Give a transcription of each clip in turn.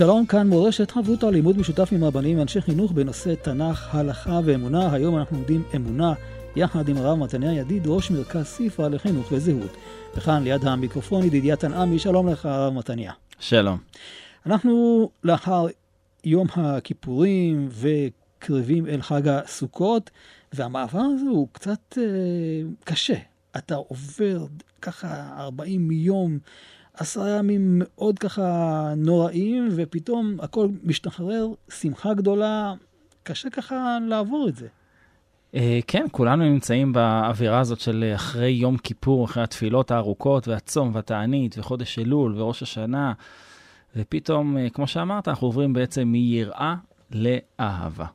שלום, כאן מורשת חברותא, לימוד משותף עם רבנים ואנשי חינוך בנושא תנ"ך, הלכה ואמונה. היום אנחנו לומדים אמונה יחד עם הרב מתניה ידיד, ראש מרכז ספרא לחינוך וזהות. וכאן ליד המיקרופון ידידיה תנעמי, שלום לך הרב מתניה. שלום. אנחנו לאחר יום הכיפורים וקרבים אל חג הסוכות, והמעבר הזה הוא קצת אה, קשה. אתה עובר ככה 40 יום עשרה ימים מאוד ככה נוראים, ופתאום הכל משתחרר, שמחה גדולה, קשה ככה לעבור את זה. אה, כן, כולנו נמצאים באווירה הזאת של אחרי יום כיפור, אחרי התפילות הארוכות והצום והתענית וחודש אלול וראש השנה, ופתאום, אה, כמו שאמרת, אנחנו עוברים בעצם מיראה לאהבה.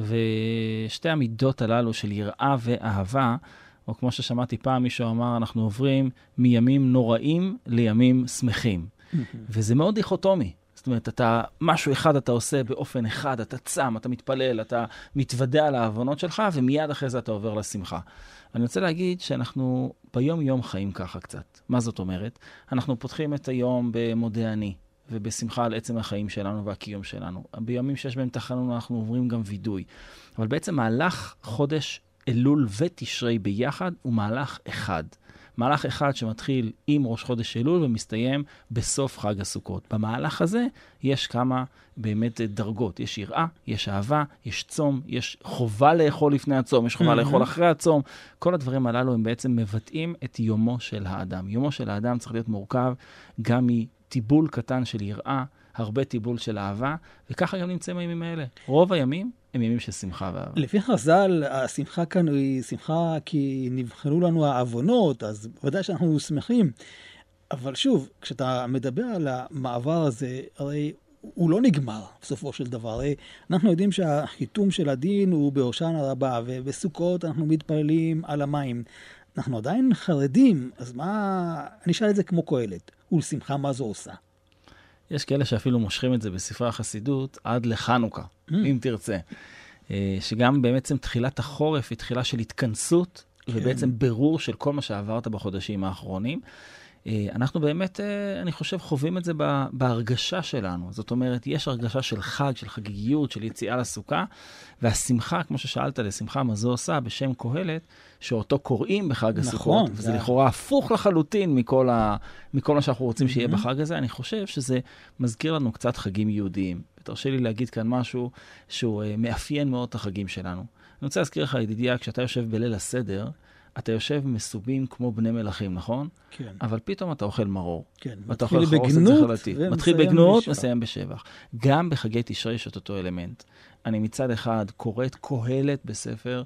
ושתי המידות הללו של יראה ואהבה, או כמו ששמעתי פעם מישהו אמר, אנחנו עוברים מימים נוראים לימים שמחים. וזה מאוד דיכוטומי. זאת אומרת, אתה, משהו אחד אתה עושה באופן אחד, אתה צם, אתה מתפלל, אתה מתוודע על העוונות שלך, ומיד אחרי זה אתה עובר לשמחה. אני רוצה להגיד שאנחנו ביום-יום חיים ככה קצת. מה זאת אומרת? אנחנו פותחים את היום במודה אני, ובשמחה על עצם החיים שלנו והקיום שלנו. בימים שיש בהם תחנון אנחנו עוברים גם וידוי. אבל בעצם מהלך חודש אלול ותשרי ביחד הוא מהלך אחד. מהלך אחד שמתחיל עם ראש חודש אלול ומסתיים בסוף חג הסוכות. במהלך הזה יש כמה באמת דרגות. יש יראה, יש אהבה, יש צום, יש חובה לאכול לפני הצום, יש חובה mm-hmm. לאכול אחרי הצום. כל הדברים הללו הם בעצם מבטאים את יומו של האדם. יומו של האדם צריך להיות מורכב גם מטיבול קטן של יראה, הרבה טיבול של אהבה, וככה גם נמצאים הימים האלה. רוב הימים הם ימים של שמחה ואהבה. לפי חז"ל, השמחה כאן היא שמחה כי נבחנו לנו העוונות, אז ודאי שאנחנו שמחים. אבל שוב, כשאתה מדבר על המעבר הזה, הרי הוא לא נגמר בסופו של דבר. הרי אנחנו יודעים שהחיתום של הדין הוא בהושענא רבה, ובסוכות אנחנו מתפללים על המים. אנחנו עדיין חרדים, אז מה... אני אשאל את זה כמו קהלת, ולשמחה מה זו עושה? יש כאלה שאפילו מושכים את זה בספרי החסידות עד לחנוכה, mm. אם תרצה. אה, שגם בעצם תחילת החורף היא תחילה של התכנסות, כן. ובעצם בירור של כל מה שעברת בחודשים האחרונים. אה, אנחנו באמת, אה, אני חושב, חווים את זה בהרגשה שלנו. זאת אומרת, יש הרגשה של חג, של חגיגיות, של יציאה לסוכה, והשמחה, כמו ששאלת, לשמחה מה זו עושה בשם קהלת, שאותו קוראים בחג נכון, הסוכות, וזה זה... לכאורה הפוך לחלוטין מכל, ה, מכל מה שאנחנו רוצים שיהיה mm-hmm. בחג הזה, אני חושב שזה מזכיר לנו קצת חגים יהודיים. ותרשה לי להגיד כאן משהו שהוא uh, מאפיין מאוד את החגים שלנו. אני רוצה להזכיר לך, ידידיה, כשאתה יושב בליל הסדר, אתה יושב מסובים כמו בני מלכים, נכון? כן. אבל פתאום אתה אוכל מרור. כן. ואתה אוכל בגנות מתחיל בגנות, מסיים בשבח. גם בחגי תשרי יש את אותו אלמנט. אני מצד אחד קורא את קהלת בספר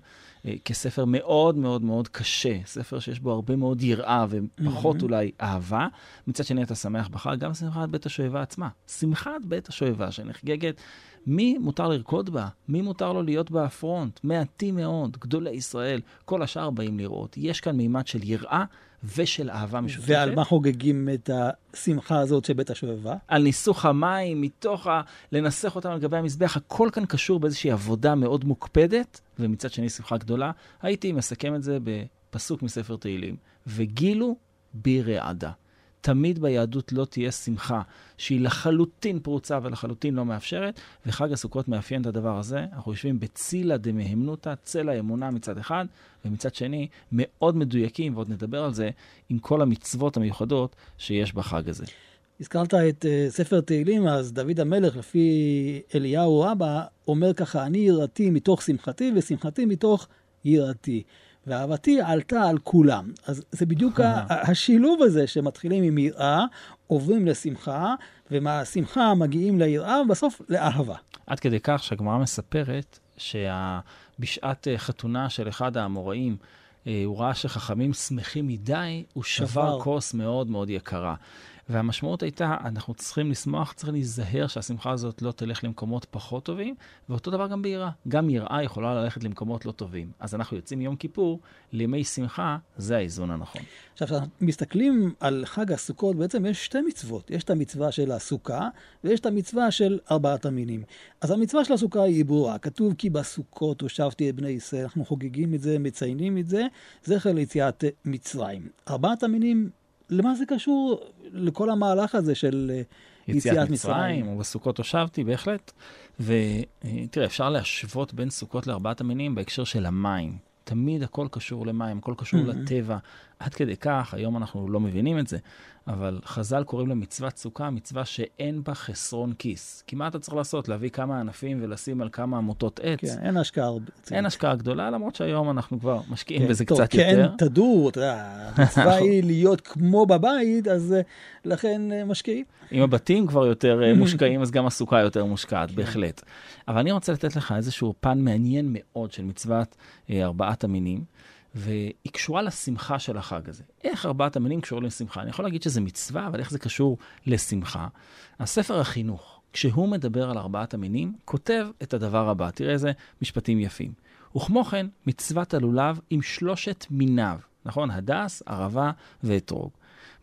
אה, כספר מאוד מאוד מאוד קשה, ספר שיש בו הרבה מאוד יראה ופחות mm-hmm. אולי אהבה. מצד שני אתה שמח בחג, גם שמחת בית השואבה עצמה. שמחת בית השואבה שנחגגת מי מותר לרקוד בה? מי מותר לו להיות בפרונט? מעטים מאוד, גדולי ישראל, כל השאר באים לראות. יש כאן מימד של יראה ושל אהבה משותפת. ועל מה חוגגים את השמחה הזאת של בית השואבה? על ניסוך המים, מתוך ה... לנסח אותם על גבי המזבח. הכל כאן קשור באיזושהי עבודה מאוד מוקפדת, ומצד שני שמחה גדולה. הייתי מסכם את זה בפסוק מספר תהילים, וגילו בי רעדה. תמיד ביהדות לא תהיה שמחה שהיא לחלוטין פרוצה ולחלוטין לא מאפשרת, וחג הסוכות מאפיין את הדבר הזה. אנחנו יושבים בצילה דמהמנותא, צל האמונה מצד אחד, ומצד שני, מאוד מדויקים, ועוד נדבר על זה, עם כל המצוות המיוחדות שיש בחג הזה. הזכרת את uh, ספר תהילים, אז דוד המלך, לפי אליהו רבא, אומר ככה, אני יראתי מתוך שמחתי, ושמחתי מתוך יראתי. ואהבתי עלתה על כולם. אז זה בדיוק השילוב הזה שמתחילים עם יראה, עוברים לשמחה, ומהשמחה מגיעים ליראה, ובסוף לאהבה. עד כדי כך שהגמרא מספרת שבשעת אה, חתונה של אחד האמוראים, אה, הוא ראה שחכמים שמחים מדי, הוא שבר שבר. כוס מאוד מאוד יקרה. והמשמעות הייתה, אנחנו צריכים לשמוח, צריך להיזהר שהשמחה הזאת לא תלך למקומות פחות טובים, ואותו דבר גם ביראה. גם יראה יכולה ללכת למקומות לא טובים. אז אנחנו יוצאים מיום כיפור לימי שמחה, זה האיזון הנכון. עכשיו, כשאנחנו מסתכלים על חג הסוכות, בעצם יש שתי מצוות. יש את המצווה של הסוכה, ויש את המצווה של ארבעת המינים. אז המצווה של הסוכה היא ברורה. כתוב כי בסוכות הושבתי את בני ישראל. אנחנו חוגגים את זה, מציינים את זה, זכר ליציאת מצרים. ארבעת המינים, למה זה קשור לכל המהלך הזה של אה, יציאת מצרים, ובסוכות הושבתי, בהחלט. ותראה, אפשר להשוות בין סוכות לארבעת המינים בהקשר של המים. תמיד הכל קשור למים, הכל קשור Mhm. לטבע. עד כדי כך, היום אנחנו לא מבינים את זה, אבל חז"ל קוראים למצוות סוכה מצווה שאין בה חסרון כיס. כי מה אתה צריך לעשות? להביא כמה ענפים ולשים על כמה עמותות עץ? כן, אין השקעה. אין השקעה גדולה, למרות שהיום אנחנו כבר משקיעים כן, בזה טוב, קצת אין יותר. תדור, אתה יודע, המצווה היא להיות כמו בבית, אז אה, לכן אה, משקיעים. אם הבתים כבר יותר אה, מושקעים, אז גם הסוכה יותר מושקעת, כן. בהחלט. אבל אני רוצה לתת לך איזשהו פן מעניין מאוד של מצוות ארבעת המינים, והיא קשורה לשמחה של החג הזה. איך ארבעת המינים קשורים לשמחה? אני יכול להגיד שזה מצווה, אבל איך זה קשור לשמחה? הספר החינוך, כשהוא מדבר על ארבעת המינים, כותב את הדבר הבא, תראה איזה משפטים יפים. וכמו כן, מצוות הלולב עם שלושת מיניו, נכון? הדס, ערבה ואתרוג.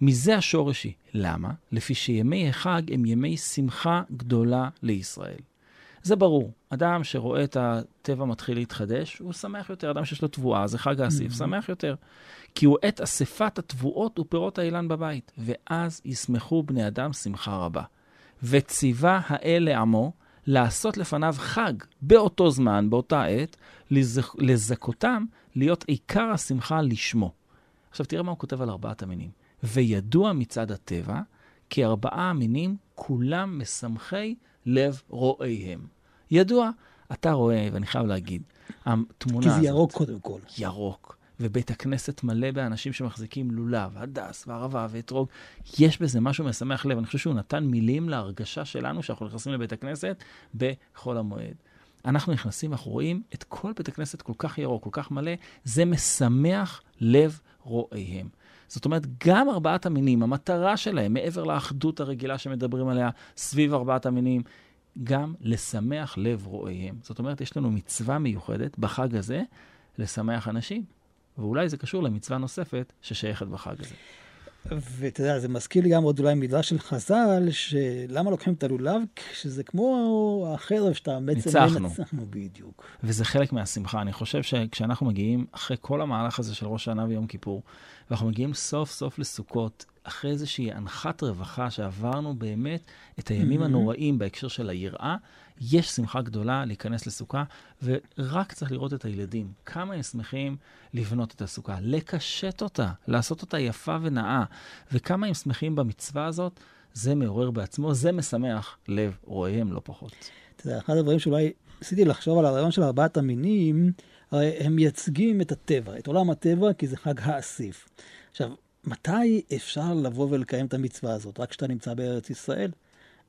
מזה השורש היא. למה? לפי שימי החג הם ימי שמחה גדולה לישראל. זה ברור. אדם שרואה את הטבע מתחיל להתחדש, הוא שמח יותר. אדם שיש לו תבואה, זה חג האסיף, שמח יותר. כי הוא עת אספת התבואות ופירות האילן בבית, ואז ישמחו בני אדם שמחה רבה. וציווה האל לעמו לעשות לפניו חג באותו זמן, באותה עת, לזכ... לזכותם להיות עיקר השמחה לשמו. עכשיו תראה מה הוא כותב על ארבעת המינים. וידוע מצד הטבע, כי ארבעה המינים כולם משמחי לב רואיהם. ידוע, אתה רואה, ואני חייב להגיד, התמונה כי הזאת... זה ירוק קודם כל. ירוק, ובית הכנסת מלא באנשים שמחזיקים לולב, הדס וערבה ואתרוג. יש בזה משהו משמח לב. אני חושב שהוא נתן מילים להרגשה שלנו שאנחנו נכנסים לבית הכנסת בחול המועד. אנחנו נכנסים, אנחנו רואים את כל בית הכנסת כל כך ירוק, כל כך מלא, זה משמח לב רואיהם. זאת אומרת, גם ארבעת המינים, המטרה שלהם, מעבר לאחדות הרגילה שמדברים עליה סביב ארבעת המינים, גם לשמח לב רואיהם. זאת אומרת, יש לנו מצווה מיוחדת בחג הזה לשמח אנשים. ואולי זה קשור למצווה נוספת ששייכת בחג הזה. ואתה יודע, זה מזכיר לי גם עוד אולי מילה של חז"ל, שלמה לוקחים את הלולב? כשזה כמו החרב שאתה בעצם... ניצחנו. ניצחנו בדיוק. וזה חלק מהשמחה. אני חושב שכשאנחנו מגיעים, אחרי כל המהלך הזה של ראש השנה ויום כיפור, ואנחנו מגיעים סוף סוף לסוכות, אחרי איזושהי אנחת רווחה שעברנו באמת את הימים Mhm. הנוראים בהקשר של היראה, יש שמחה גדולה להיכנס לסוכה, ורק צריך לראות את הילדים, כמה הם שמחים לבנות את הסוכה, לקשט אותה, לעשות אותה יפה ונאה, וכמה הם שמחים במצווה הזאת, זה מעורר בעצמו, זה משמח לב רואיהם לא פחות. אתה יודע, אחד הדברים שאולי ניסיתי לחשוב על הרעיון של ארבעת המינים, הרי הם מייצגים את הטבע, את עולם הטבע, כי זה חג האסיף. עכשיו, מתי אפשר לבוא ולקיים את המצווה הזאת? רק כשאתה נמצא בארץ ישראל?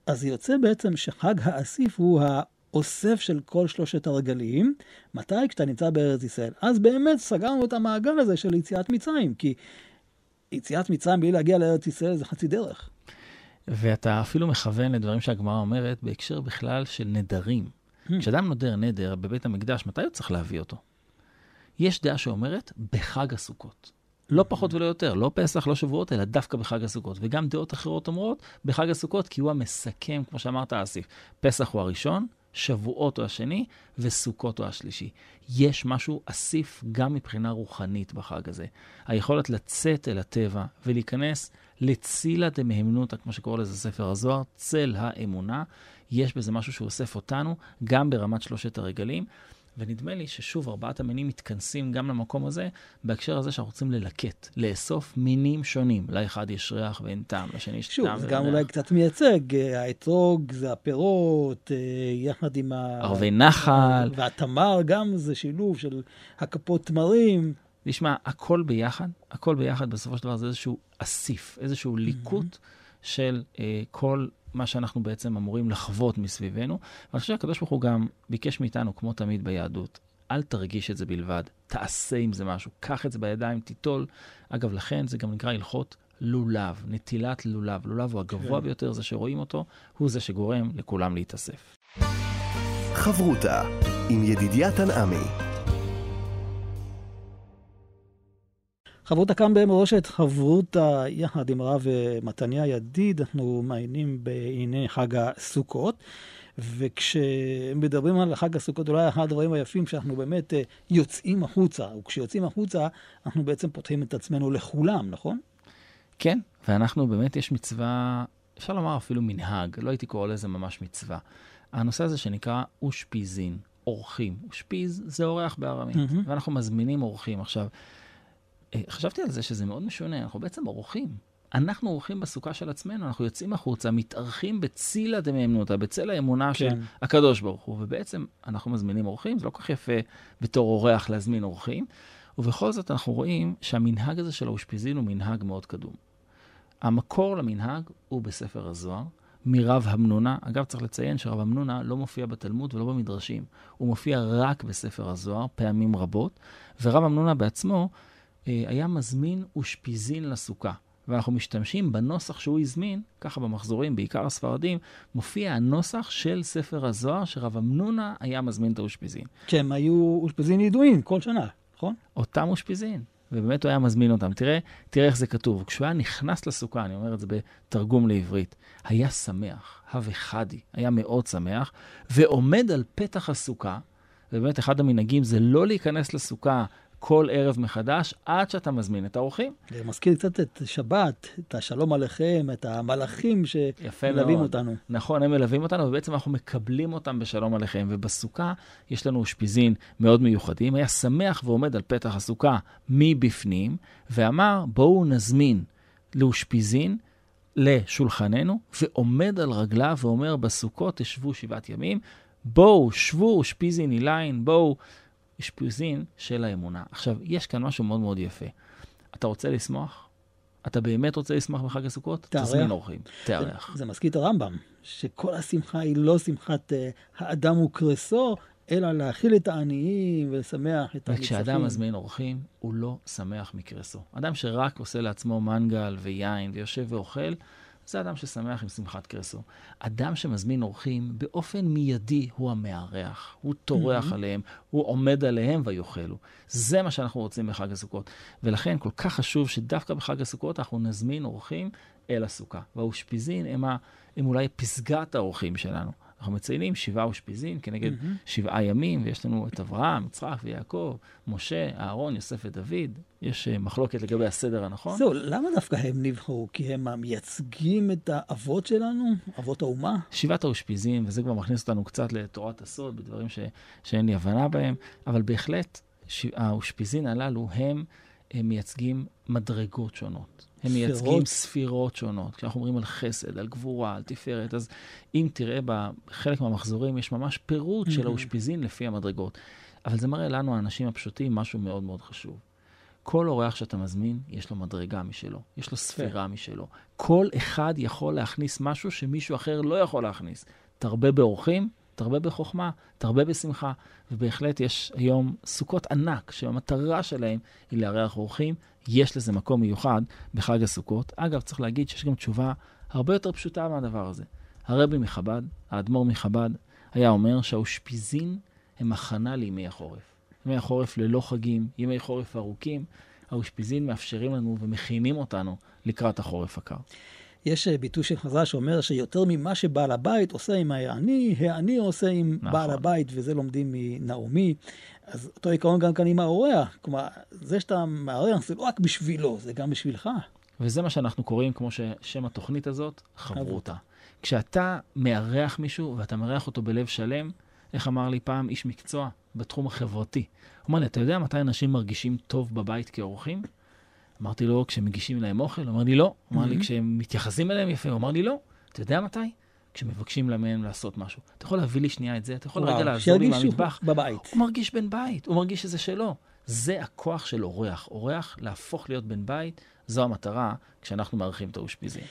אז יוצא בעצם שחג האסיף הוא האוסף של כל שלושת הרגלים. מתי? כשאתה נמצא בארץ ישראל. אז באמת סגרנו את המעגל הזה של יציאת מצרים, כי יציאת מצרים בלי להגיע לארץ ישראל זה חצי דרך. ואתה אפילו מכוון לדברים שהגמרא אומרת בהקשר בכלל של נדרים. Hmm. כשאדם נודר נדר בבית המקדש, מתי הוא צריך להביא אותו? יש דעה שאומרת בחג הסוכות. לא פחות ולא יותר, לא פסח, לא שבועות, אלא דווקא בחג הסוכות. וגם דעות אחרות אומרות בחג הסוכות, כי הוא המסכם, כמו שאמרת, האסיף. פסח הוא הראשון, שבועות הוא השני, וסוכות הוא השלישי. יש משהו אסיף גם מבחינה רוחנית בחג הזה. היכולת לצאת אל הטבע ולהיכנס לצילה דמהמנותא, כמו שקורא לזה ספר הזוהר, צל האמונה. יש בזה משהו שאוסף אותנו, גם ברמת שלושת הרגלים. ונדמה לי ששוב, ארבעת המינים מתכנסים גם למקום הזה, בהקשר הזה שאנחנו רוצים ללקט, לאסוף מינים שונים. לאחד יש ריח ואין טעם, לשני יש שוב, טעם זה ואין גם ריח. אולי קצת מייצג, אה, האתרוג זה הפירות, אה, יחד עם ה... ערבי נחל. והתמר גם זה שילוב של הכפות תמרים. תשמע, הכל ביחד, הכל ביחד בסופו של דבר זה איזשהו אסיף, איזשהו ליקוט של אה, כל מה שאנחנו בעצם אמורים לחוות מסביבנו. ואני חושב שהקדוש ברוך הוא גם ביקש מאיתנו, כמו תמיד ביהדות, אל תרגיש את זה בלבד, תעשה עם זה משהו, קח את זה בידיים, תיטול. אגב, לכן זה גם נקרא הלכות לולב, נטילת לולב. לולב הוא הגבוה כן. ביותר, זה שרואים אותו, הוא זה שגורם לכולם להתאסף. חברותה עם ידידיה תנעמי. חברותה כאן במורשת, חברותה יחד עם הרב אה, מתניה ידיד, אנחנו מעיינים בענייני חג הסוכות. וכשמדברים על חג הסוכות, אולי אחד הדברים היפים שאנחנו באמת אה, יוצאים החוצה, וכשיוצאים החוצה, אנחנו בעצם פותחים את עצמנו לכולם, נכון? כן, ואנחנו באמת, יש מצווה, אפשר לומר אפילו מנהג, לא הייתי קורא לזה ממש מצווה. הנושא הזה שנקרא אושפיזין, אורחים. אושפיז זה אורח בארמית, מהמם. ואנחנו מזמינים אורחים. עכשיו, חשבתי על זה שזה מאוד משונה, אנחנו בעצם אורחים. אנחנו אורחים בסוכה של עצמנו, אנחנו יוצאים החוצה, מתארחים בצילה דמיימנותא, בצל האמונה של כן. הקדוש ברוך הוא, ובעצם אנחנו מזמינים אורחים, זה לא כל כך יפה בתור אורח להזמין אורחים, ובכל זאת אנחנו רואים שהמנהג הזה של האושפיזין הוא מנהג מאוד קדום. המקור למנהג הוא בספר הזוהר, מרב המנונה. אגב, צריך לציין שרב המנונה לא מופיע בתלמוד ולא במדרשים. הוא מופיע רק בספר הזוהר, פעמים רבות, ורב המנונה בעצמו אה, היה מזמין אושפיזין לסוכה. ואנחנו משתמשים בנוסח שהוא הזמין, ככה במחזורים, בעיקר הספרדים, מופיע הנוסח של ספר הזוהר, שרב אמנונה היה מזמין את האושפיזין. שהם היו אושפזין ידועים כל שנה, נכון? אותם אושפיזין, ובאמת הוא היה מזמין אותם. תראה, תראה איך זה כתוב. כשהוא היה נכנס לסוכה, אני אומר את זה בתרגום לעברית, היה שמח, הווה חדי, היה מאוד שמח, ועומד על פתח הסוכה, ובאמת אחד המנהגים זה לא להיכנס לסוכה כל ערב מחדש, עד שאתה מזמין את האורחים. זה מזכיר קצת את שבת, את השלום עליכם, את המלאכים שמלווים. אותנו. נכון, הם מלווים אותנו, ובעצם אנחנו מקבלים אותם בשלום עליכם. ובסוכה יש לנו אושפיזין מאוד מיוחדים. היה שמח ועומד על פתח הסוכה מבפנים, ואמר, בואו נזמין לאושפיזין לשולחננו, ועומד על רגליו ואומר, בסוכות תשבו שבעת ימים, בואו, שבו אושפיזין אילין, בואו, אשפוזין של האמונה. עכשיו, יש כאן משהו מאוד מאוד יפה. אתה רוצה לשמוח? אתה באמת רוצה לשמוח בחג הסוכות? תארח. תזמין אורחים, תארח. זה, זה מזכיר את הרמב"ם, שכל השמחה היא לא שמחת uh, האדם וקרסו, אלא להאכיל את העניים ולשמח את וכשאדם הנצחים. מזמין אורחים, הוא לא שמח מקרסו. אדם שרק עושה לעצמו מנגל ויין ויושב ואוכל, זה אדם ששמח עם שמחת קרסו. אדם שמזמין אורחים, באופן מיידי הוא המארח, הוא טורח Mhm. עליהם, הוא עומד עליהם ויאכלו. זה מה שאנחנו רוצים בחג הסוכות. ולכן כל כך חשוב שדווקא בחג הסוכות אנחנו נזמין אורחים אל הסוכה. והאושפיזין הם, ה- הם אולי פסגת האורחים שלנו. אנחנו מציינים שבעה אושפיזין כנגד Mhm. שבעה ימים, ויש לנו את אברהם, יצחק ויעקב, משה, אהרון, יוסף ודוד. יש אה, מחלוקת לגבי הסדר הנכון. זהו, למה דווקא הם נבחרו? כי הם מייצגים את האבות שלנו, אבות האומה? שבעת האושפיזין, וזה כבר מכניס אותנו קצת לתורת הסוד, בדברים ש, שאין לי הבנה בהם, אבל בהחלט ש... האושפיזין הללו הם, הם מייצגים מדרגות שונות. הם ספירות. מייצגים ספירות שונות. כשאנחנו אומרים על חסד, על גבורה, על תפארת, אז אם תראה בחלק מהמחזורים, יש ממש פירוט של Mhm. האושפיזין לפי המדרגות. אבל זה מראה לנו, האנשים הפשוטים, משהו מאוד מאוד חשוב. כל אורח שאתה מזמין, יש לו מדרגה משלו, יש לו ספירה משלו. כל אחד יכול להכניס משהו שמישהו אחר לא יכול להכניס. תרבה באורחים, תרבה בחוכמה, תרבה בשמחה, ובהחלט יש היום סוכות ענק, שהמטרה שלהם היא לארח אורחים. יש לזה מקום מיוחד בחג הסוכות. אגב, צריך להגיד שיש גם תשובה הרבה יותר פשוטה מהדבר הזה. הרבי מחב"ד, האדמו"ר מחב"ד, היה אומר שהאושפיזין הם הכנה לימי החורף. ימי החורף ללא חגים, ימי חורף ארוכים, האושפיזין מאפשרים לנו ומכינים אותנו לקראת החורף הקר. יש אה, ביטוי של חז"ל שאומר שיותר ממה שבעל הבית עושה עם העני, העני עושה עם נכון. בעל הבית, וזה לומדים מנעמי. אז אותו עיקרון גם כאן עם האורח. כלומר, זה שאתה מארח זה לא רק בשבילו, זה גם בשבילך. וזה מה שאנחנו קוראים, כמו ששם התוכנית הזאת, חברותה. כשאתה מארח מישהו ואתה מארח אותו בלב שלם, איך אמר לי פעם איש מקצוע בתחום החברתי? הוא אמר לי, אתה יודע מתי אנשים מרגישים טוב בבית כאורחים? אמרתי לו, כשהם מגישים להם אוכל? הוא אמר לי, לא. הוא אמר לי, Mhm. כשהם מתייחסים אליהם יפה? הוא אמר לי, לא. אתה יודע מתי? כשמבקשים מהם לעשות משהו. אתה יכול להביא לי שנייה את זה? אתה יכול רגע וואו, לעזור לי מהמטבח? בבית. הוא מרגיש בן בית, הוא מרגיש שזה שלו. זה הכוח של אורח. אורח, להפוך להיות בן בית, זו המטרה כשאנחנו מארחים את האושפיזין.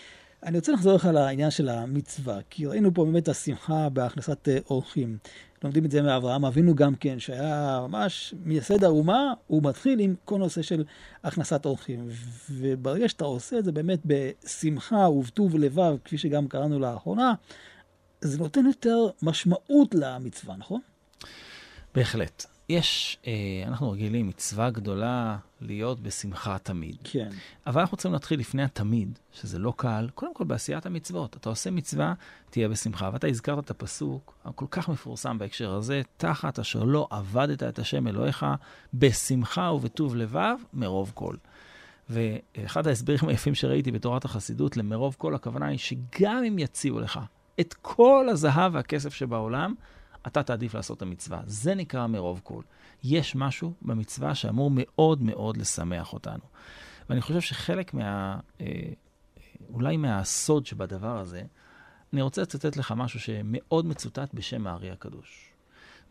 אני רוצה לחזור לך לעניין של המצווה, כי ראינו פה באמת השמחה בהכנסת אה, אורחים. לומדים את זה מאברהם אבינו גם כן, שהיה ממש מייסד האומה, הוא מתחיל עם כל נושא של הכנסת אורחים. וברגע שאתה עושה את זה באמת בשמחה ובטוב לבב, כפי שגם קראנו לאחרונה, זה נותן יותר משמעות למצווה, נכון? בהחלט. יש, אה, אנחנו רגילים, מצווה גדולה להיות בשמחה תמיד. כן. אבל אנחנו רוצים להתחיל לפני התמיד, שזה לא קל, קודם כל בעשיית המצוות. אתה עושה מצווה, תהיה בשמחה. ואתה הזכרת את הפסוק הכל כך מפורסם בהקשר הזה, תחת אשר לא עבדת את השם אלוהיך, בשמחה ובטוב לבב, מרוב כל. ואחד ההסברים היפים שראיתי בתורת החסידות למרוב כל, הכוונה היא שגם אם יציעו לך את כל הזהב והכסף שבעולם, אתה תעדיף לעשות את המצווה. זה נקרא מרוב כל. יש משהו במצווה שאמור מאוד מאוד לשמח אותנו. ואני חושב שחלק מה... אה, אולי מהסוד שבדבר הזה, אני רוצה לצטט לך משהו שמאוד מצוטט בשם הארי הקדוש.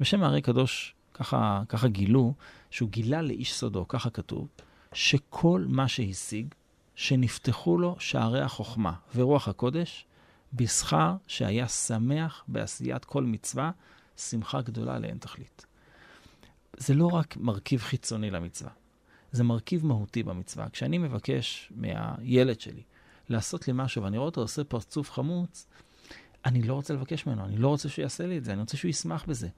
בשם הארי הקדוש, ככה, ככה גילו, שהוא גילה לאיש סודו, ככה כתוב, שכל מה שהשיג, שנפתחו לו שערי החוכמה ורוח הקודש, בשכר שהיה שמח בעשיית כל מצווה, שמחה גדולה לאין תכלית. זה לא רק מרכיב חיצוני למצווה, זה מרכיב מהותי במצווה. כשאני מבקש מהילד שלי לעשות לי משהו ואני רואה אותו עושה פרצוף חמוץ, אני לא רוצה לבקש ממנו, אני לא רוצה שהוא יעשה לי את זה, אני רוצה שהוא ישמח בזה.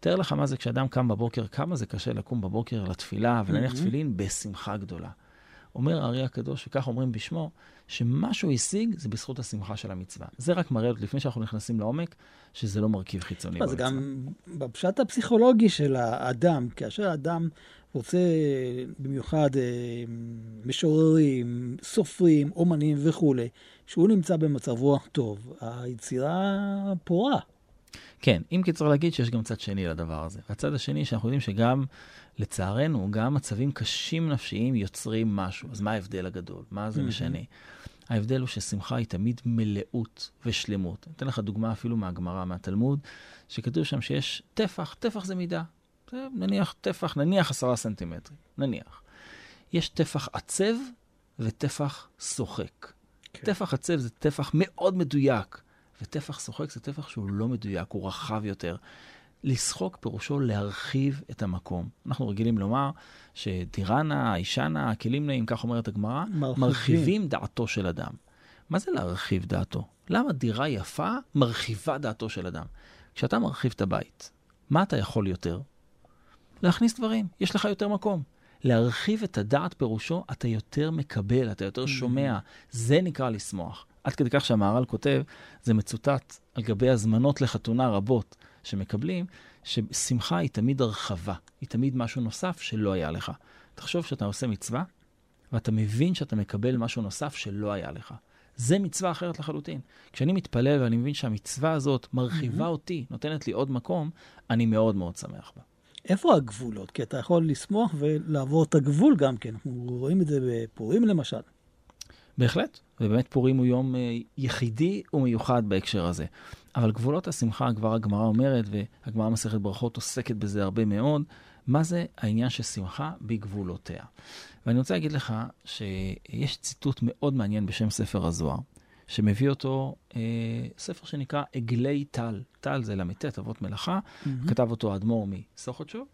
תאר לך מה זה כשאדם קם בבוקר, כמה זה קשה לקום בבוקר לתפילה ולהניח mm-hmm. תפילין בשמחה גדולה. אומר הארי הקדוש, וכך אומרים בשמו, שמה שהוא השיג זה בזכות השמחה של המצווה. זה רק מראה, לפני שאנחנו נכנסים לעומק, שזה לא מרכיב חיצוני במצווה. זה גם בפשט הפסיכולוגי של האדם, כאשר האדם רוצה במיוחד אה, משוררים, סופרים, אומנים וכולי, שהוא נמצא במצב רוח טוב, היצירה פורה. כן, אם כי צריך להגיד שיש גם צד שני לדבר הזה. והצד השני, שאנחנו יודעים שגם, לצערנו, גם מצבים קשים נפשיים יוצרים משהו. אז מה ההבדל הגדול? מה זה משנה? ההבדל הוא ששמחה היא תמיד מלאות ושלמות. אני אתן לך דוגמה אפילו מהגמרא, מהתלמוד, שכתוב שם שיש טפח, טפח זה מידה. זה נניח טפח, נניח עשרה סנטימטרים, נניח. יש טפח עצב וטפח שוחק. כן. טפח עצב זה טפח מאוד מדויק. וטפח שוחק זה טפח שהוא לא מדויק, הוא רחב יותר. לשחוק פירושו להרחיב את המקום. אנחנו רגילים לומר שדירנה, הישנה, הכלים נעים, כך אומרת הגמרא, מרחיבים. מרחיבים דעתו של אדם. מה זה להרחיב דעתו? למה דירה יפה מרחיבה דעתו של אדם? כשאתה מרחיב את הבית, מה אתה יכול יותר? להכניס דברים, יש לך יותר מקום. להרחיב את הדעת פירושו, אתה יותר מקבל, אתה יותר שומע. זה נקרא לשמוח. עד כדי כך שהמהר"ל כותב, זה מצוטט על גבי הזמנות לחתונה רבות שמקבלים, ששמחה היא תמיד הרחבה, היא תמיד משהו נוסף שלא היה לך. תחשוב שאתה עושה מצווה, ואתה מבין שאתה מקבל משהו נוסף שלא היה לך. זה מצווה אחרת לחלוטין. כשאני מתפלל ואני מבין שהמצווה הזאת מרחיבה mm-hmm. אותי, נותנת לי עוד מקום, אני מאוד מאוד שמח בה. איפה הגבולות? כי אתה יכול לשמוח ולעבור את הגבול גם כן. אנחנו רואים את זה בפורים למשל. בהחלט, ובאמת פורים הוא יום אה, יחידי ומיוחד בהקשר הזה. אבל גבולות השמחה, כבר הגמרא אומרת, והגמרא מסכת ברכות עוסקת בזה הרבה מאוד, מה זה העניין של שמחה בגבולותיה. ואני רוצה להגיד לך שיש ציטוט מאוד מעניין בשם ספר הזוהר, שמביא אותו אה, ספר שנקרא עגלי טל. טל זה ל"ט, אבות מלאכה, mm-hmm. כתב אותו האדמו"ר מסוכותשוב.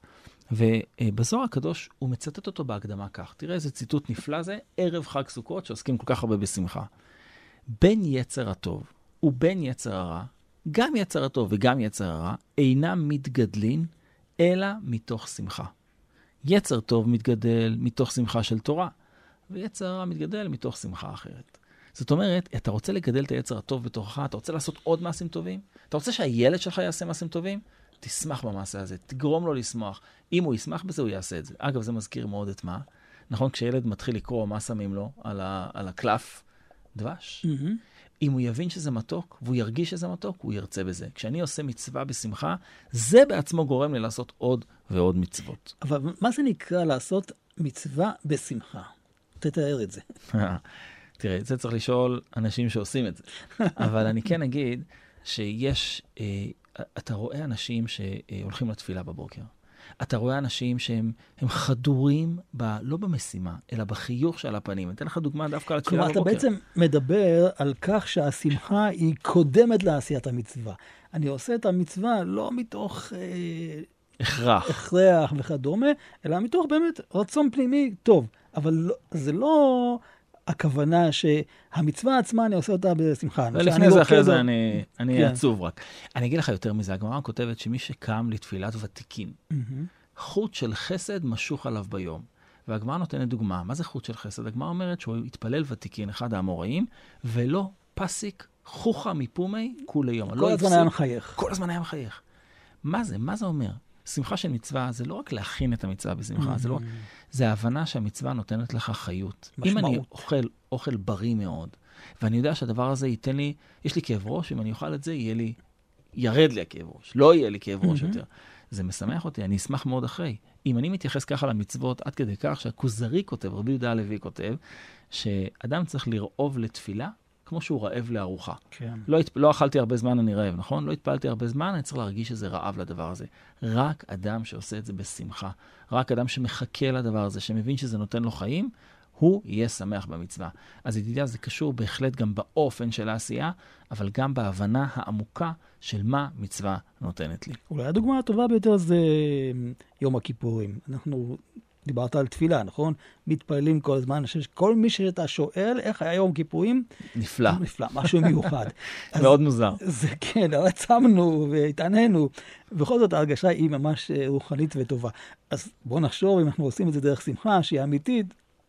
ובזוהר הקדוש הוא מצטט אותו בהקדמה כך. תראה איזה ציטוט נפלא זה, ערב חג סוכות שעוסקים כל כך הרבה בשמחה. בין יצר הטוב ובין יצר הרע, גם יצר הטוב וגם יצר הרע אינם מתגדלים, אלא מתוך שמחה. יצר טוב מתגדל מתוך שמחה של תורה, ויצר הרע מתגדל מתוך שמחה אחרת. זאת אומרת, אתה רוצה לגדל את היצר הטוב בתוכך, אתה רוצה לעשות עוד מעשים טובים? אתה רוצה שהילד שלך יעשה מעשים טובים? תשמח במעשה הזה, תגרום לו לשמוח. אם הוא ישמח בזה, הוא יעשה את זה. אגב, זה מזכיר מאוד את מה? נכון, כשילד מתחיל לקרוא, מה שמים לו על, ה, על הקלף? דבש. Mm-hmm. אם הוא יבין שזה מתוק, והוא ירגיש שזה מתוק, הוא ירצה בזה. כשאני עושה מצווה בשמחה, זה בעצמו גורם לי לעשות עוד ועוד מצוות. אבל מה זה נקרא לעשות מצווה בשמחה? תתאר את זה. תראה, את זה צריך לשאול אנשים שעושים את זה. אבל אני כן אגיד שיש, אה, אתה רואה אנשים שהולכים לתפילה בבוקר, אתה רואה אנשים שהם הם חדורים, ב, לא במשימה, אלא בחיוך שעל הפנים. אני אתן לך דוגמה דווקא על התפילה כלומר, בבוקר. אתה בעצם מדבר על כך שהשמחה היא קודמת לעשיית המצווה. אני עושה את המצווה לא מתוך אה, הכרח. הכרח וכדומה, אלא מתוך באמת רצון פנימי טוב. אבל לא, זה לא הכוונה שהמצווה עצמה, אני עושה אותה בשמחה. ולפני זה, אחרי זה אני אני כן. עצוב רק. אני אגיד לך יותר מזה, הגמרא כותבת שמי שקם לתפילת ותיקין. חוט של חסד משוך עליו ביום. והגמרא נותנת דוגמה, מה זה חוט של חסד? הגמרא אומרת שהוא התפלל ותיקין, אחד האמוראים, ולא פסיק חוכא מפומי כולי יום. כל לא הזמן. היה מחייך. כל הזמן היה מחייך. מה זה? מה זה אומר? שמחה של מצווה זה לא רק להכין את המצווה בשמחה, זה לא רק... זה ההבנה שהמצווה נותנת לך חיות. אם אני משמעות. אוכל אוכל בריא מאוד, ואני יודע שהדבר הזה ייתן לי, יש לי כאב ראש, אם אני אוכל את זה, יהיה לי, ירד לי הכאב ראש, לא יהיה לי כאב ראש יותר. זה משמח אותי, אני אשמח מאוד אחרי. אם אני מתייחס ככה למצוות, עד כדי כך שהכוזרי כותב, רבי יהודה הלוי כותב, שאדם צריך לרעוב לתפילה כמו שהוא רעב לארוחה. כן. לא, לא אכלתי הרבה זמן, אני רעב, נכון? לא התפללתי הרבה זמן, אני צריך להרגיש שזה רעב לדבר הזה. רק אדם שעושה את זה בשמחה, רק אדם שמחכה לדבר הזה, שמבין שזה נותן לו חיים, הוא יהיה שמח במצווה. אז ידידיה, זה קשור בהחלט גם באופן של העשייה, אבל גם בהבנה העמוקה של מה מצווה נותנת לי. אולי הדוגמה הטובה ביותר זה יום הכיפורים. אנחנו, דיברת על תפילה, נכון? מתפללים כל הזמן. אני חושב שכל מי שאתה שואל איך היה יום כיפורים, נפלא, נפלא, משהו מיוחד. אז מאוד מוזר. זה כן, אבל צמנו והתעננו. בכל זאת ההרגשה היא ממש אה, רוחנית וטובה. אז בואו נחשוב, אם אנחנו עושים את זה דרך שמחה, שהיא אמיתית,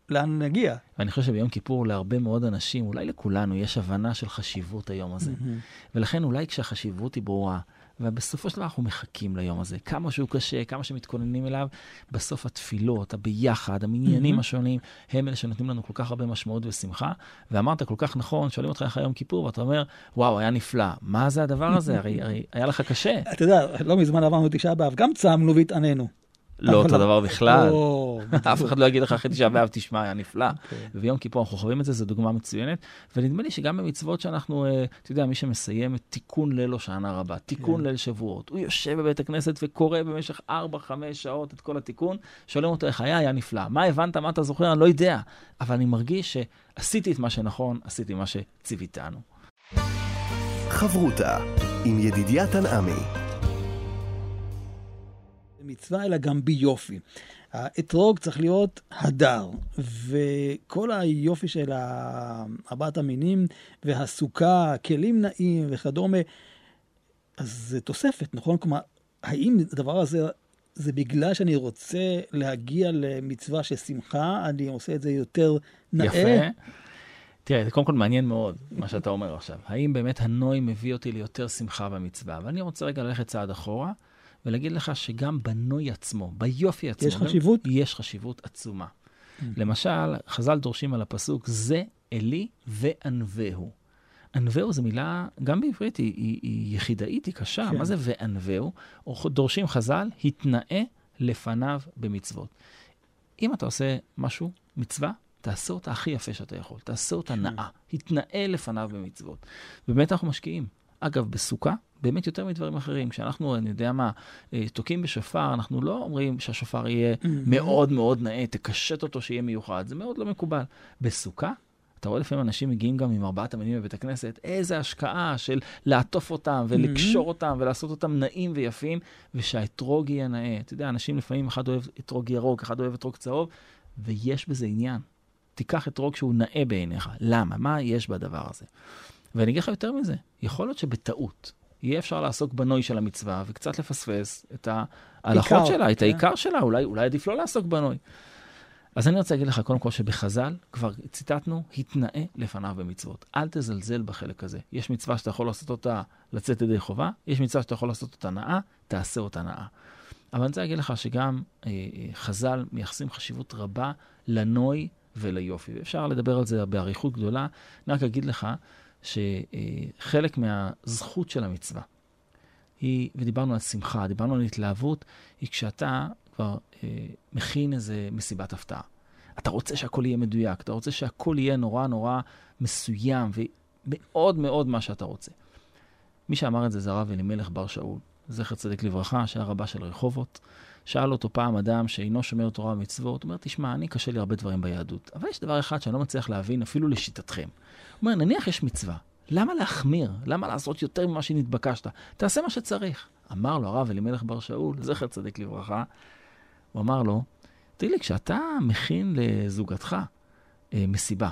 לאן נגיע? ואני חושב שביום כיפור להרבה מאוד אנשים, אולי לכולנו, יש הבנה של חשיבות היום הזה. ולכן אולי כשהחשיבות היא ברורה, ובסופו של דבר אנחנו מחכים ליום הזה, כמה שהוא קשה, כמה שמתכוננים אליו, בסוף התפילות, הביחד, המניינים מהמם. השונים, הם אלה שנותנים לנו כל כך הרבה משמעות ושמחה. ואמרת כל כך נכון, שואלים אותך איך היה יום כיפור, ואתה אומר, וואו, היה נפלא. מה זה הדבר הזה? הרי, הרי היה לך קשה. אתה יודע, לא מזמן עברנו תשעה באב, גם צמנו והתעננו. לא אותו דבר בכלל. או, אף אחד לא יגיד לך אחרי תשעה באב, תשמע, היה נפלא. ויום כיפור אנחנו חווים את זה, זו דוגמה מצוינת. ונדמה לי שגם במצוות שאנחנו, אה, אתה יודע, מי שמסיים את תיקון ליל הושענא רבה, תיקון כן. ליל שבועות, הוא יושב בבית הכנסת וקורא במשך 4-5 שעות את כל התיקון, שואלים אותו איך היה, היה נפלא. מה הבנת, מה אתה זוכר, אני לא יודע. אבל אני מרגיש שעשיתי את מה שנכון, עשיתי מה שציוויתנו. חברותה עם ידידיה תנעמי. מצווה, אלא גם ביופי. האתרוג צריך להיות הדר, וכל היופי של ה- ארבעת המינים, והסוכה, כלים נעים וכדומה, אז זה תוספת, נכון? כלומר, האם הדבר הזה, זה בגלל שאני רוצה להגיע למצווה של שמחה, אני עושה את זה יותר נאה? יפה. תראה, זה קודם כל מעניין מאוד, מה שאתה אומר עכשיו. האם באמת הנוי מביא אותי ליותר שמחה במצווה? ואני רוצה רגע ללכת צעד אחורה, ולהגיד לך שגם בנוי עצמו, ביופי עצמו, יש חשיבות? יש חשיבות עצומה. למשל, חז"ל דורשים על הפסוק, זה אלי וענווהו. ענווהו זו מילה, גם בעברית היא, היא, היא יחידאית, היא קשה. כן. מה זה וענווהו? דורשים חז"ל, התנאה לפניו במצוות. אם אתה עושה משהו, מצווה, תעשה אותה הכי יפה שאתה יכול. תעשה אותה נאה. התנאה לפניו במצוות. באמת אנחנו משקיעים. אגב, בסוכה, באמת יותר מדברים אחרים. כשאנחנו, אני יודע מה, אה, תוקעים בשופר, אנחנו לא אומרים שהשופר יהיה מאוד מאוד נאה, תקשט אותו שיהיה מיוחד. זה מאוד לא מקובל. בסוכה, אתה רואה לפעמים אנשים מגיעים גם עם ארבעת המינים בבית הכנסת, איזה השקעה של לעטוף אותם ולקשור אותם ולעשות אותם נאים ויפים, ושהאתרוג יהיה נאה. אתה יודע, אנשים לפעמים, אחד אוהב אתרוג ירוק, אחד אוהב אתרוג צהוב, ויש בזה עניין. תיקח אתרוג שהוא נאה בעיניך. למה? מה יש בדבר הזה? ואני אגיד לך יותר מזה, יכול להיות שבטעות יהיה אפשר לעסוק בנוי של המצווה וקצת לפספס את ההלכות עיקר, שלה, את כן. העיקר שלה, אולי, אולי עדיף לא לעסוק בנוי. אז אני רוצה להגיד לך קודם כל שבחז"ל כבר ציטטנו, התנאה לפניו במצוות. אל תזלזל בחלק הזה. יש מצווה שאתה יכול לעשות אותה לצאת ידי חובה, יש מצווה שאתה יכול לעשות אותה נאה, תעשה אותה נאה. אבל אני רוצה להגיד לך שגם אה, אה, חז"ל מייחסים חשיבות רבה לנוי וליופי. אפשר לדבר על זה באריכות גדולה. אני רק אגיד לך שחלק מהזכות של המצווה היא, ודיברנו על שמחה, דיברנו על התלהבות, היא כשאתה כבר אה, מכין איזה מסיבת הפתעה. אתה רוצה שהכל יהיה מדויק, אתה רוצה שהכל יהיה נורא נורא מסוים, ומאוד מאוד מה שאתה רוצה. מי שאמר את זה זה הרב אלימלך בר שאול. זכר צדיק לברכה, שהיה רבה של רחובות, שאל אותו פעם אדם שאינו שומר תורה ומצוות, הוא אומר, תשמע, אני קשה לי הרבה דברים ביהדות, אבל יש דבר אחד שאני לא מצליח להבין אפילו לשיטתכם. הוא אומר, נניח יש מצווה, למה להחמיר? למה לעשות יותר ממה שנתבקשת? תעשה מה שצריך. אמר לו הרב אלימלך בר שאול, זכר צדיק לברכה, הוא אמר לו, תגיד לי, כשאתה מכין לזוגתך אה, מסיבה,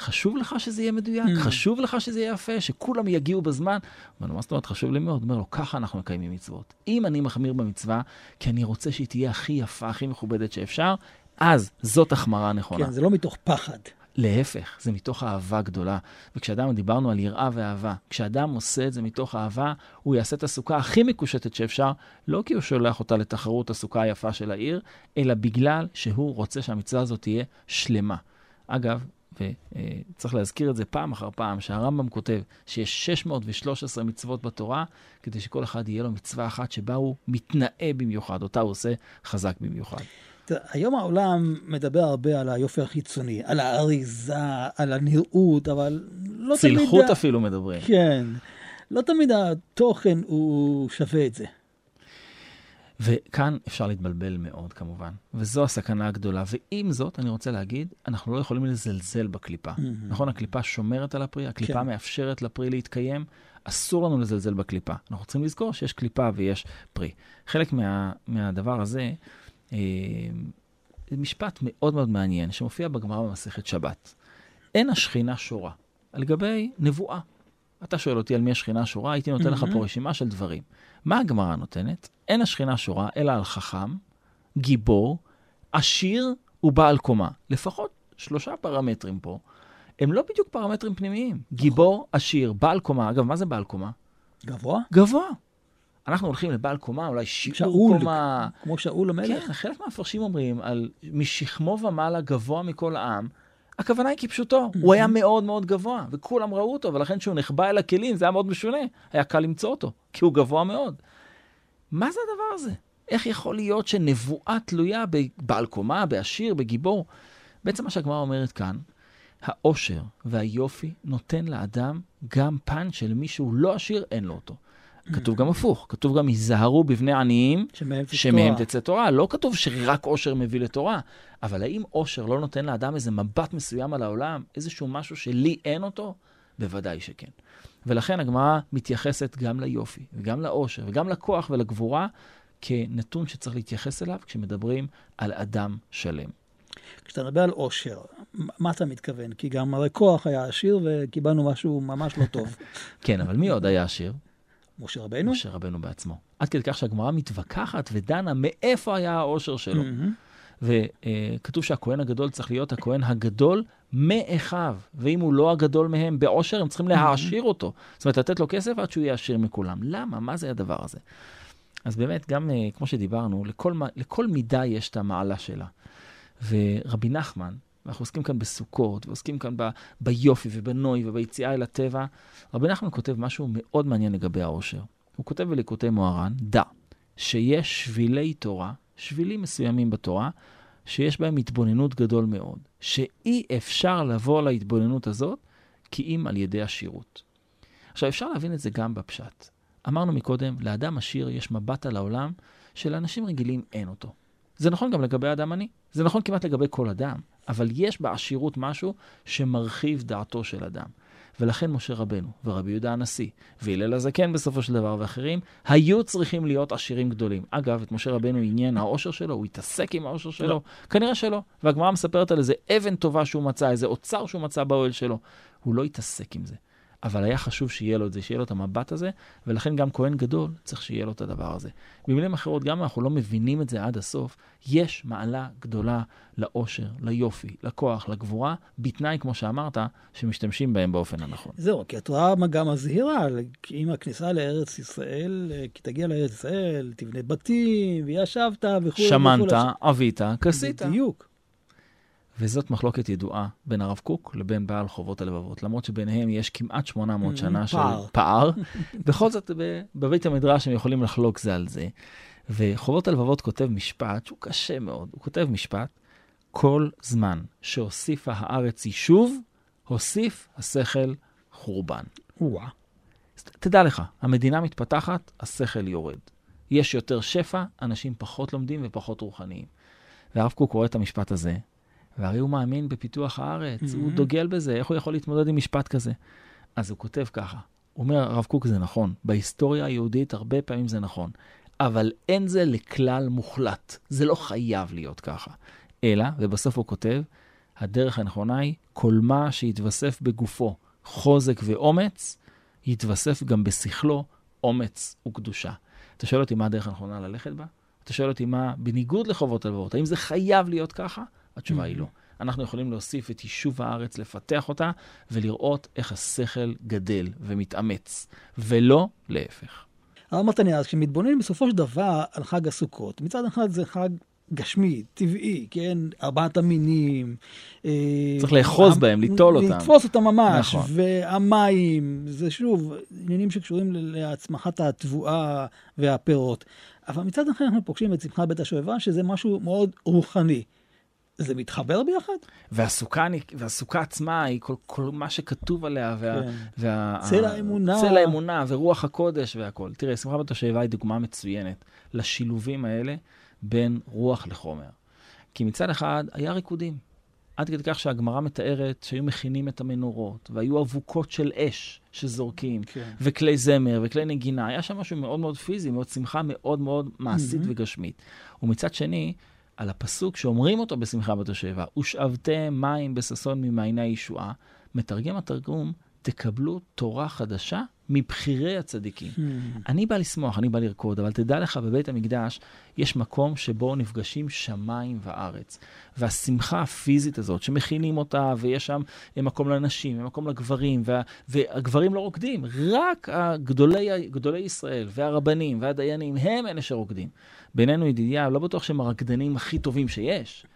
חשוב לך שזה יהיה מדויק? Mm. חשוב לך שזה יהיה יפה? שכולם יגיעו בזמן? לו, מה זאת אומרת? חשוב לי מאוד. אומר לו, ככה אנחנו מקיימים מצוות. אם אני מחמיר במצווה, כי אני רוצה שהיא תהיה הכי יפה, הכי מכובדת שאפשר, אז זאת החמרה נכונה. כן, זה לא מתוך פחד. להפך, זה מתוך אהבה גדולה. וכשאדם, דיברנו על יראה ואהבה, כשאדם עושה את זה מתוך אהבה, הוא יעשה את הסוכה הכי מקושטת שאפשר, לא כי הוא שולח אותה לתחרות הסוכה היפה של העיר, אלא בגלל שהוא רוצה שהמצווה הזאת תהיה שלמה. אגב, וצריך להזכיר את זה פעם אחר פעם, שהרמב"ם כותב שיש 613 מצוות בתורה, כדי שכל אחד יהיה לו מצווה אחת שבה הוא מתנאה במיוחד, אותה הוא עושה חזק במיוחד. היום העולם מדבר הרבה על היופי החיצוני, על האריזה, על הנראות, אבל לא צלחות תמיד... צלחות אפילו מדברים. כן. לא תמיד התוכן הוא שווה את זה. וכאן אפשר להתבלבל מאוד כמובן, וזו הסכנה הגדולה. ועם זאת, אני רוצה להגיד, אנחנו לא יכולים לזלזל בקליפה. Mm-hmm. נכון, הקליפה שומרת על הפרי, הקליפה כן. מאפשרת לפרי להתקיים, אסור לנו לזלזל בקליפה. אנחנו צריכים לזכור שיש קליפה ויש פרי. חלק מה, מהדבר הזה, אה, משפט מאוד מאוד מעניין, שמופיע בגמרא במסכת שבת. אין השכינה שורה, על גבי נבואה. אתה שואל אותי על מי השכינה שורה, הייתי נותן mm-hmm. לך פה רשימה של דברים. מה הגמרא נותנת? אין השכינה שורה, אלא על חכם, גיבור, עשיר ובעל קומה. לפחות שלושה פרמטרים פה. הם לא בדיוק פרמטרים פנימיים. גיבור, עשיר, בעל קומה. אגב, מה זה בעל קומה? גבוה? גבוה. אנחנו הולכים לבעל קומה, אולי שיעור שאול, קומה. כמו שאול המלך. כן, חלק מהמפרשים אומרים על משכמו ומעלה גבוה מכל העם. הכוונה היא כפשוטו, הוא היה מאוד מאוד גבוה, וכולם ראו אותו, ולכן כשהוא נחבא אל הכלים, זה היה מאוד משונה. היה קל למצוא אותו, כי הוא גבוה מאוד. מה זה הדבר הזה? איך יכול להיות שנבואה תלויה בבעל קומה, בעשיר, בגיבור? בעצם מה שהגמרא אומרת כאן, העושר והיופי נותן לאדם גם פן של מי שהוא לא עשיר, אין לו אותו. כתוב גם הפוך, כתוב גם היזהרו בבני עניים, שמהם, שמהם תצא תורה. לא כתוב שרק עושר מביא לתורה, אבל האם עושר לא נותן לאדם איזה מבט מסוים על העולם, איזשהו משהו שלי אין אותו? בוודאי שכן. ולכן הגמרא מתייחסת גם ליופי, וגם לעושר, וגם לכוח ולגבורה, כנתון שצריך להתייחס אליו כשמדברים על אדם שלם. כשאתה מדבר על עושר, מה אתה מתכוון? כי גם הרי כוח היה עשיר וקיבלנו משהו ממש לא טוב. כן, אבל מי עוד היה עשיר? משה רבנו? משה רבנו בעצמו. עד כדי כך שהגמרא מתווכחת ודנה מאיפה היה העושר שלו. Mm-hmm. וכתוב שהכהן הגדול צריך להיות הכהן הגדול מאחיו, ואם הוא לא הגדול מהם בעושר, הם צריכים להעשיר אותו. זאת אומרת, לתת לו כסף עד שהוא יהיה עשיר מכולם. למה? מה זה הדבר הזה? אז באמת, גם אה, כמו שדיברנו, לכל, לכל מידה יש את המעלה שלה. ורבי נחמן, ואנחנו עוסקים כאן בסוכות, ועוסקים כאן ב, ביופי ובנוי וביציאה אל הטבע. רבי נחמן כותב משהו מאוד מעניין לגבי העושר. הוא כותב בליקוטי מוהר"ן, דע שיש שבילי תורה, שבילים מסוימים בתורה, שיש בהם התבוננות גדול מאוד, שאי אפשר לבוא להתבוננות הזאת כי אם על ידי השירות. עכשיו, אפשר להבין את זה גם בפשט. אמרנו מקודם, לאדם עשיר יש מבט על העולם שלאנשים רגילים אין אותו. זה נכון גם לגבי אדם עני, זה נכון כמעט לגבי כל אדם, אבל יש בעשירות משהו שמרחיב דעתו של אדם. ולכן משה רבנו ורבי יהודה הנשיא והלל הזקן בסופו של דבר ואחרים היו צריכים להיות עשירים גדולים. אגב, את משה רבנו עניין העושר שלו, הוא התעסק עם העושר שלו? לא. כנראה שלא. והגמרא מספרת על איזה אבן טובה שהוא מצא, איזה אוצר שהוא מצא באוהל שלו. הוא לא התעסק עם זה. אבל היה חשוב שיהיה לו את זה, שיהיה לו את המבט הזה, ולכן גם כהן גדול צריך שיהיה לו את הדבר הזה. במילים אחרות, גם אם אנחנו לא מבינים את זה עד הסוף, יש מעלה גדולה לאושר, ליופי, לכוח, לגבורה, בתנאי, כמו שאמרת, שמשתמשים בהם באופן הנכון. זהו, כי התורה גם מזהירה, עם הכניסה לארץ ישראל, כי תגיע לארץ ישראל, תבנה בתים, וישבת וכו'. שמנת, עבית, כסית. בדיוק. וזאת מחלוקת ידועה בין הרב קוק לבין בעל חובות הלבבות, למרות שביניהם יש כמעט 800 mm, שנה של פער. בכל זאת, בבית המדרש הם יכולים לחלוק זה על זה. וחובות הלבבות כותב משפט שהוא קשה מאוד. הוא כותב משפט, כל זמן שהוסיפה הארץ יישוב, הוסיף השכל חורבן. וואה. תדע לך, המדינה מתפתחת, השכל יורד. יש יותר שפע, אנשים פחות לומדים ופחות רוחניים. והרב קוק קורא את המשפט הזה, והרי הוא מאמין בפיתוח הארץ, mm-hmm. הוא דוגל בזה, איך הוא יכול להתמודד עם משפט כזה? אז הוא כותב ככה, הוא אומר, הרב קוק זה נכון, בהיסטוריה היהודית הרבה פעמים זה נכון, אבל אין זה לכלל מוחלט, זה לא חייב להיות ככה. אלא, ובסוף הוא כותב, הדרך הנכונה היא, כל מה שיתווסף בגופו חוזק ואומץ, יתווסף גם בשכלו אומץ וקדושה. אתה שואל אותי מה הדרך הנכונה ללכת בה? אתה שואל אותי מה, בניגוד לחובות הלוואות, האם זה חייב להיות ככה? התשובה היא לא. אנחנו יכולים להוסיף את יישוב הארץ, לפתח אותה, ולראות איך השכל גדל ומתאמץ, ולא להפך. הרב מתניה, אז כשמתבוננים בסופו של דבר על חג הסוכות, מצד אחד זה חג גשמי, טבעי, כן? ארבעת המינים. אה, צריך לאחוז המ... בהם, ליטול אותם. לתפוס אותם ממש. נכון. והמים, זה שוב, עניינים שקשורים להצמחת התבואה והפירות. אבל מצד אחר אנחנו פוגשים את שמחת בית השואבה, שזה משהו מאוד רוחני. זה מתחבר ביחד? והסוכה, והסוכה עצמה היא כל, כל מה שכתוב עליה, וה, כן. וה, צל האמונה. צל האמונה ורוח הקודש והכול. תראה, שמחה בת השואבה היא דוגמה מצוינת לשילובים האלה בין רוח לחומר. כי מצד אחד היה ריקודים. עד כדי כך שהגמרא מתארת שהיו מכינים את המנורות, והיו אבוקות של אש שזורקים, כן. וכלי זמר וכלי נגינה. היה שם משהו מאוד מאוד פיזי, מאוד שמחה מאוד מאוד מעשית mm-hmm. וגשמית. ומצד שני, על הפסוק שאומרים אותו בשמחה בת השבע, ושאבתם מים בששון ממעייני הישועה, מתרגם התרגום, תקבלו תורה חדשה מבכירי הצדיקים. Hmm. אני בא לשמוח, אני בא לרקוד, אבל תדע לך, בבית המקדש יש מקום שבו נפגשים שמיים וארץ. והשמחה הפיזית הזאת, שמכינים אותה, ויש שם מקום לנשים, מקום לגברים, וה, והגברים לא רוקדים, רק הגדולי, גדולי ישראל והרבנים והדיינים, הם אלה שרוקדים. בינינו, ידידיה, לא בטוח שהם הרקדנים הכי טובים שיש.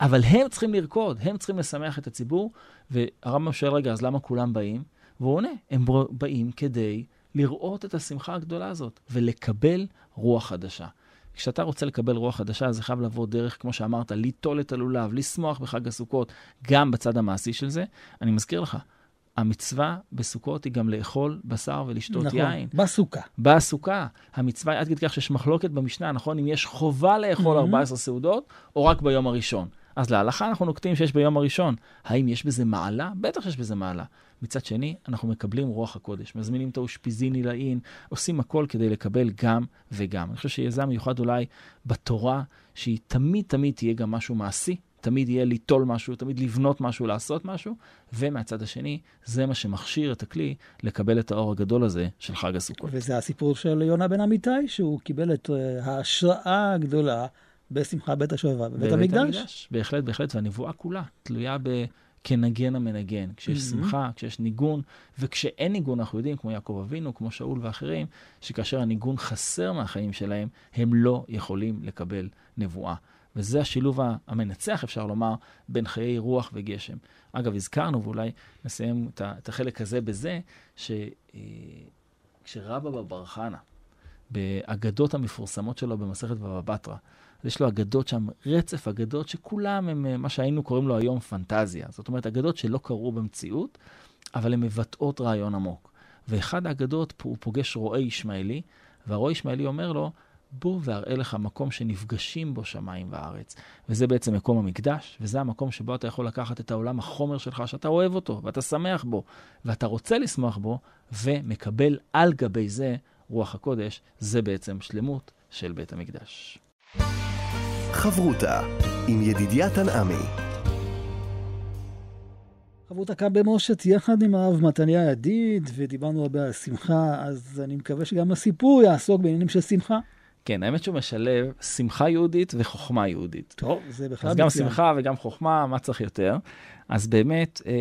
אבל הם צריכים לרקוד, הם צריכים לשמח את הציבור, והרמב"ם שואל, רגע, אז למה כולם באים? והוא עונה, הם באים כדי לראות את השמחה הגדולה הזאת ולקבל רוח חדשה. כשאתה רוצה לקבל רוח חדשה, זה חייב לבוא דרך, כמו שאמרת, ליטול את הלולב, לשמוח בחג הסוכות, גם בצד המעשי של זה. אני מזכיר לך, המצווה בסוכות היא גם לאכול בשר ולשתות נכון, יין. נכון, בסוכה. בסוכה. המצווה היא עד כדי כך שיש מחלוקת במשנה, נכון? אם יש חובה לאכול mm-hmm. 14 סעודות, או רק ביום הראשון. אז להלכה אנחנו נוקטים שיש ביום הראשון. האם יש בזה מעלה? בטח שיש בזה מעלה. מצד שני, אנחנו מקבלים רוח הקודש, מזמינים את האושפיזין עילאין, עושים הכל כדי לקבל גם וגם. אני חושב שיהיה מיוחד אולי בתורה, שהיא תמיד תמיד תהיה גם משהו מעשי, תמיד יהיה ליטול משהו, תמיד לבנות משהו, לעשות משהו, ומהצד השני, זה מה שמכשיר את הכלי לקבל את האור הגדול הזה של חג הסוכות. וזה הסיפור של יונה בן אמיתי, שהוא קיבל את uh, ההשראה הגדולה בשמחה בית השואבה בבית המקדש. המקדש. בהחלט, בהחלט, והנבואה כולה תלויה ב... כנגן המנגן, כשיש mm-hmm. שמחה, כשיש ניגון, וכשאין ניגון, אנחנו יודעים, כמו יעקב אבינו, כמו שאול ואחרים, שכאשר הניגון חסר מהחיים שלהם, הם לא יכולים לקבל נבואה. וזה השילוב המנצח, אפשר לומר, בין חיי רוח וגשם. אגב, הזכרנו, ואולי נסיים את החלק הזה בזה, שכשרבא אה, בבר חנה, באגדות המפורסמות שלו במסכת בבא בתרא, יש לו אגדות שם, רצף אגדות שכולם הם אה, מה שהיינו קוראים לו היום פנטזיה. זאת אומרת, אגדות שלא קרו במציאות, אבל הן מבטאות רעיון עמוק. ואחד האגדות, הוא פוגש רועה ישמעאלי, והרועה ישמעאלי אומר לו, בוא ואראה לך מקום שנפגשים בו שמיים וארץ. וזה בעצם מקום המקדש, וזה המקום שבו אתה יכול לקחת את העולם החומר שלך, שאתה אוהב אותו, ואתה שמח בו, ואתה רוצה לשמוח בו, ומקבל על גבי זה רוח הקודש, זה בעצם שלמות של בית המקדש. חברותה עם ידידיה תנעמי. חברותה כאן במושת יחד עם הרב מתניה ידיד, ודיברנו הרבה על שמחה, אז אני מקווה שגם הסיפור יעסוק בעניינים של שמחה. כן, האמת שהוא משלב שמחה יהודית וחוכמה יהודית. טוב, זה בכלל... אז גם מצוין. שמחה וגם חוכמה, מה צריך יותר? אז באמת, אה,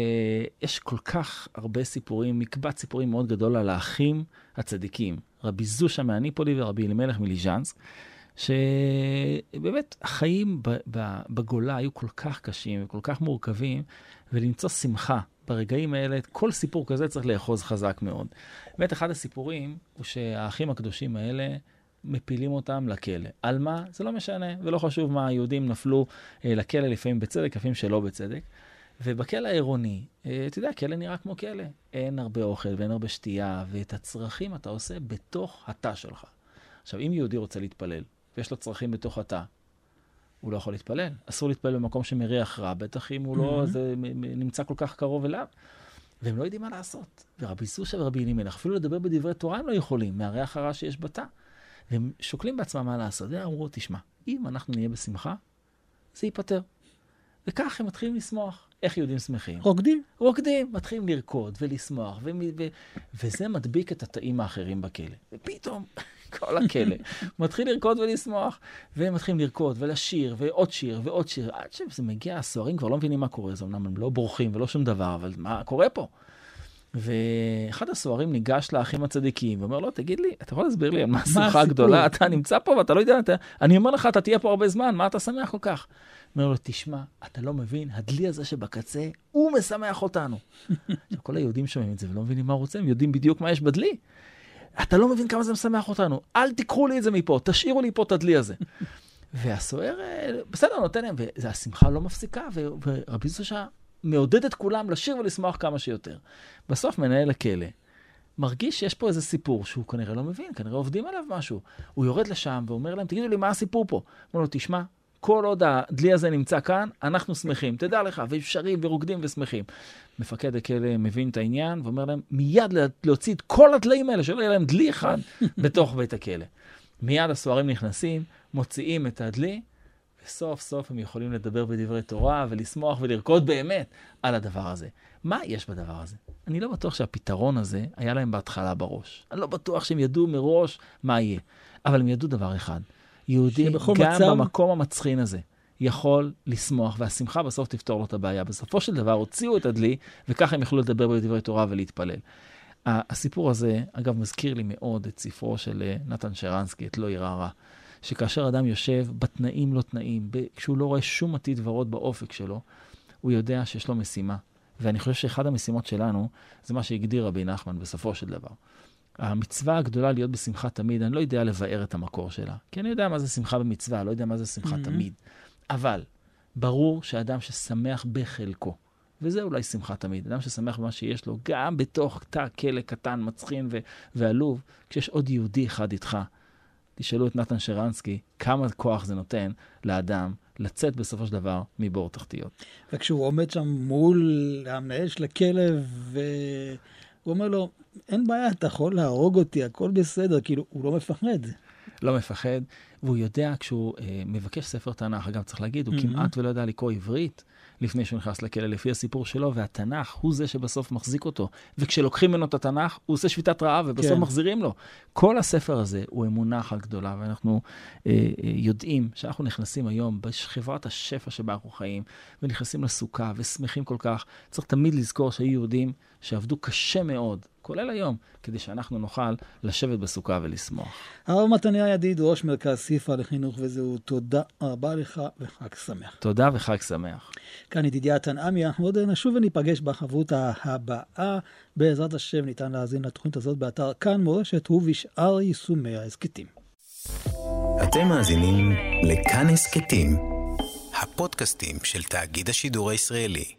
יש כל כך הרבה סיפורים, מקבץ סיפורים מאוד גדול על האחים הצדיקים, רבי זושה מהניפולי ורבי אלימלך מליז'נסק, שבאמת החיים בגולה היו כל כך קשים וכל כך מורכבים, ולמצוא שמחה ברגעים האלה, כל סיפור כזה צריך לאחוז חזק מאוד. באמת, אחד הסיפורים הוא שהאחים הקדושים האלה, מפילים אותם לכלא. על מה? זה לא משנה, ולא חשוב מה, היהודים נפלו אה, לכלא לפעמים בצדק, לפעמים שלא בצדק. ובכלא העירוני, אה, אתה יודע, כלא נראה כמו כלא. אין הרבה אוכל ואין הרבה שתייה, ואת הצרכים אתה עושה בתוך התא שלך. עכשיו, אם יהודי רוצה להתפלל, ויש לו צרכים בתוך התא, הוא לא יכול להתפלל. אסור להתפלל במקום שמריח רע, בטח אם הוא לא, זה נמצא כל כך קרוב אליו. והם לא יודעים מה לעשות. ורבי סושה ורבי אלימלך, אפילו לדבר בדברי תורה הם לא יכולים, מהריח הרע שיש בתא. והם שוקלים בעצמם מה לעשות. והם אמרו, תשמע, אם אנחנו נהיה בשמחה, זה ייפתר. וכך הם מתחילים לשמוח. איך יהודים שמחים? רוקדים. רוקדים, מתחילים לרקוד ולשמוח, ו- ו- וזה מדביק את התאים האחרים בכלא. ופתאום, כל הכלא מתחיל לרקוד ולשמוח, והם מתחילים לרקוד ולשיר, ועוד שיר ועוד שיר, עד שזה מגיע, הסוהרים כבר לא מבינים מה קורה, זה אמנם הם לא בורחים ולא שום דבר, אבל מה קורה פה? ואחד הסוהרים ניגש לאחים הצדיקים ואומר לו, תגיד לי, אתה יכול להסביר לי על מה השמחה הגדולה? אתה נמצא פה ואתה לא יודע, אתה... אני אומר לך, אתה תהיה פה הרבה זמן, מה אתה שמח כל כך? אומר לו, תשמע, אתה לא מבין, הדלי הזה שבקצה, הוא משמח אותנו. עכשיו, כל היהודים שומעים את זה ולא מבינים מה הוא רוצה, הם יודעים בדיוק מה יש בדלי. אתה לא מבין כמה זה משמח אותנו, אל תיקחו לי את זה מפה, תשאירו לי פה את הדלי הזה. והסוהר, אה, בסדר, נותן להם, והשמחה לא מפסיקה, ורבי זושה מעודד את כולם לשיר ולשמוח כמה שיותר. בסוף מנהל הכלא מרגיש שיש פה איזה סיפור שהוא כנראה לא מבין, כנראה עובדים עליו משהו. הוא יורד לשם ואומר להם, תגידו לי, מה הסיפור פה? אומר לו, תשמע, כל עוד הדלי הזה נמצא כאן, אנחנו שמחים. תדע לך, ואפשרים ורוקדים ושמחים. מפקד הכלא מבין את העניין ואומר להם, מיד להוציא את כל הדליים האלה, שלא יהיה להם דלי אחד בתוך בית הכלא. מיד הסוהרים נכנסים, מוציאים את הדלי, וסוף סוף הם יכולים לדבר בדברי תורה ולשמוח ולרקוד באמת על הדבר הזה. מה יש בדבר הזה? אני לא בטוח שהפתרון הזה היה להם בהתחלה בראש. אני לא בטוח שהם ידעו מראש מה יהיה. אבל הם ידעו דבר אחד, יהודי גם מצב... במקום המצחין הזה יכול לשמוח, והשמחה בסוף תפתור לו את הבעיה. בסופו של דבר הוציאו את הדלי, וככה הם יכלו לדבר בדברי תורה ולהתפלל. הסיפור הזה, אגב, מזכיר לי מאוד את ספרו של אה, נתן שרנסקי, את לא ירא רע. שכאשר אדם יושב בתנאים לא תנאים, כשהוא לא רואה שום עתיד ורוד באופק שלו, הוא יודע שיש לו משימה. ואני חושב שאחד המשימות שלנו, זה מה שהגדיר רבי נחמן בסופו של דבר. המצווה הגדולה להיות בשמחה תמיד, אני לא יודע לבאר את המקור שלה. כי אני יודע מה זה שמחה במצווה, לא יודע מה זה שמחה mm-hmm. תמיד. אבל ברור שאדם ששמח בחלקו, וזה אולי שמחה תמיד, אדם ששמח במה שיש לו, גם בתוך תא כלא קטן, מצחין ו- ועלוב, כשיש עוד יהודי אחד איתך, תשאלו את נתן שרנסקי כמה כוח זה נותן לאדם לצאת בסופו של דבר מבור תחתיות. וכשהוא עומד שם מול המנהל של הכלב, והוא אומר לו, אין בעיה, אתה יכול להרוג אותי, הכל בסדר, כאילו, הוא לא מפחד. לא מפחד, והוא יודע כשהוא אה, מבקש ספר תנ"ך, אגב, צריך להגיד, הוא mm-hmm. כמעט ולא יודע לקרוא עברית. לפני שהוא נכנס לכלא, לפי הסיפור שלו, והתנ"ך הוא זה שבסוף מחזיק אותו. וכשלוקחים ממנו את התנ"ך, הוא עושה שביתת רעב, ובסוף כן. מחזירים לו. כל הספר הזה הוא אמונה אחת גדולה, ואנחנו אה, אה, יודעים שאנחנו נכנסים היום בחברת השפע שבה אנחנו חיים, ונכנסים לסוכה, ושמחים כל כך. צריך תמיד לזכור שהיו יהודים שעבדו קשה מאוד כולל היום, כדי שאנחנו נוכל לשבת בסוכה ולשמוח. הרב מתניה ידיד, ראש מרכז סיפא לחינוך וזהות, תודה רבה לך וחג שמח. תודה וחג שמח. כאן ידידיה תנעמיה, ועוד נשוב וניפגש בחברותה הבאה. בעזרת השם ניתן להאזין לתוכנית הזאת באתר כאן מורשת ובשאר יישומי ההסכתים. אתם מאזינים לכאן הסכתים, הפודקאסטים של תאגיד השידור הישראלי.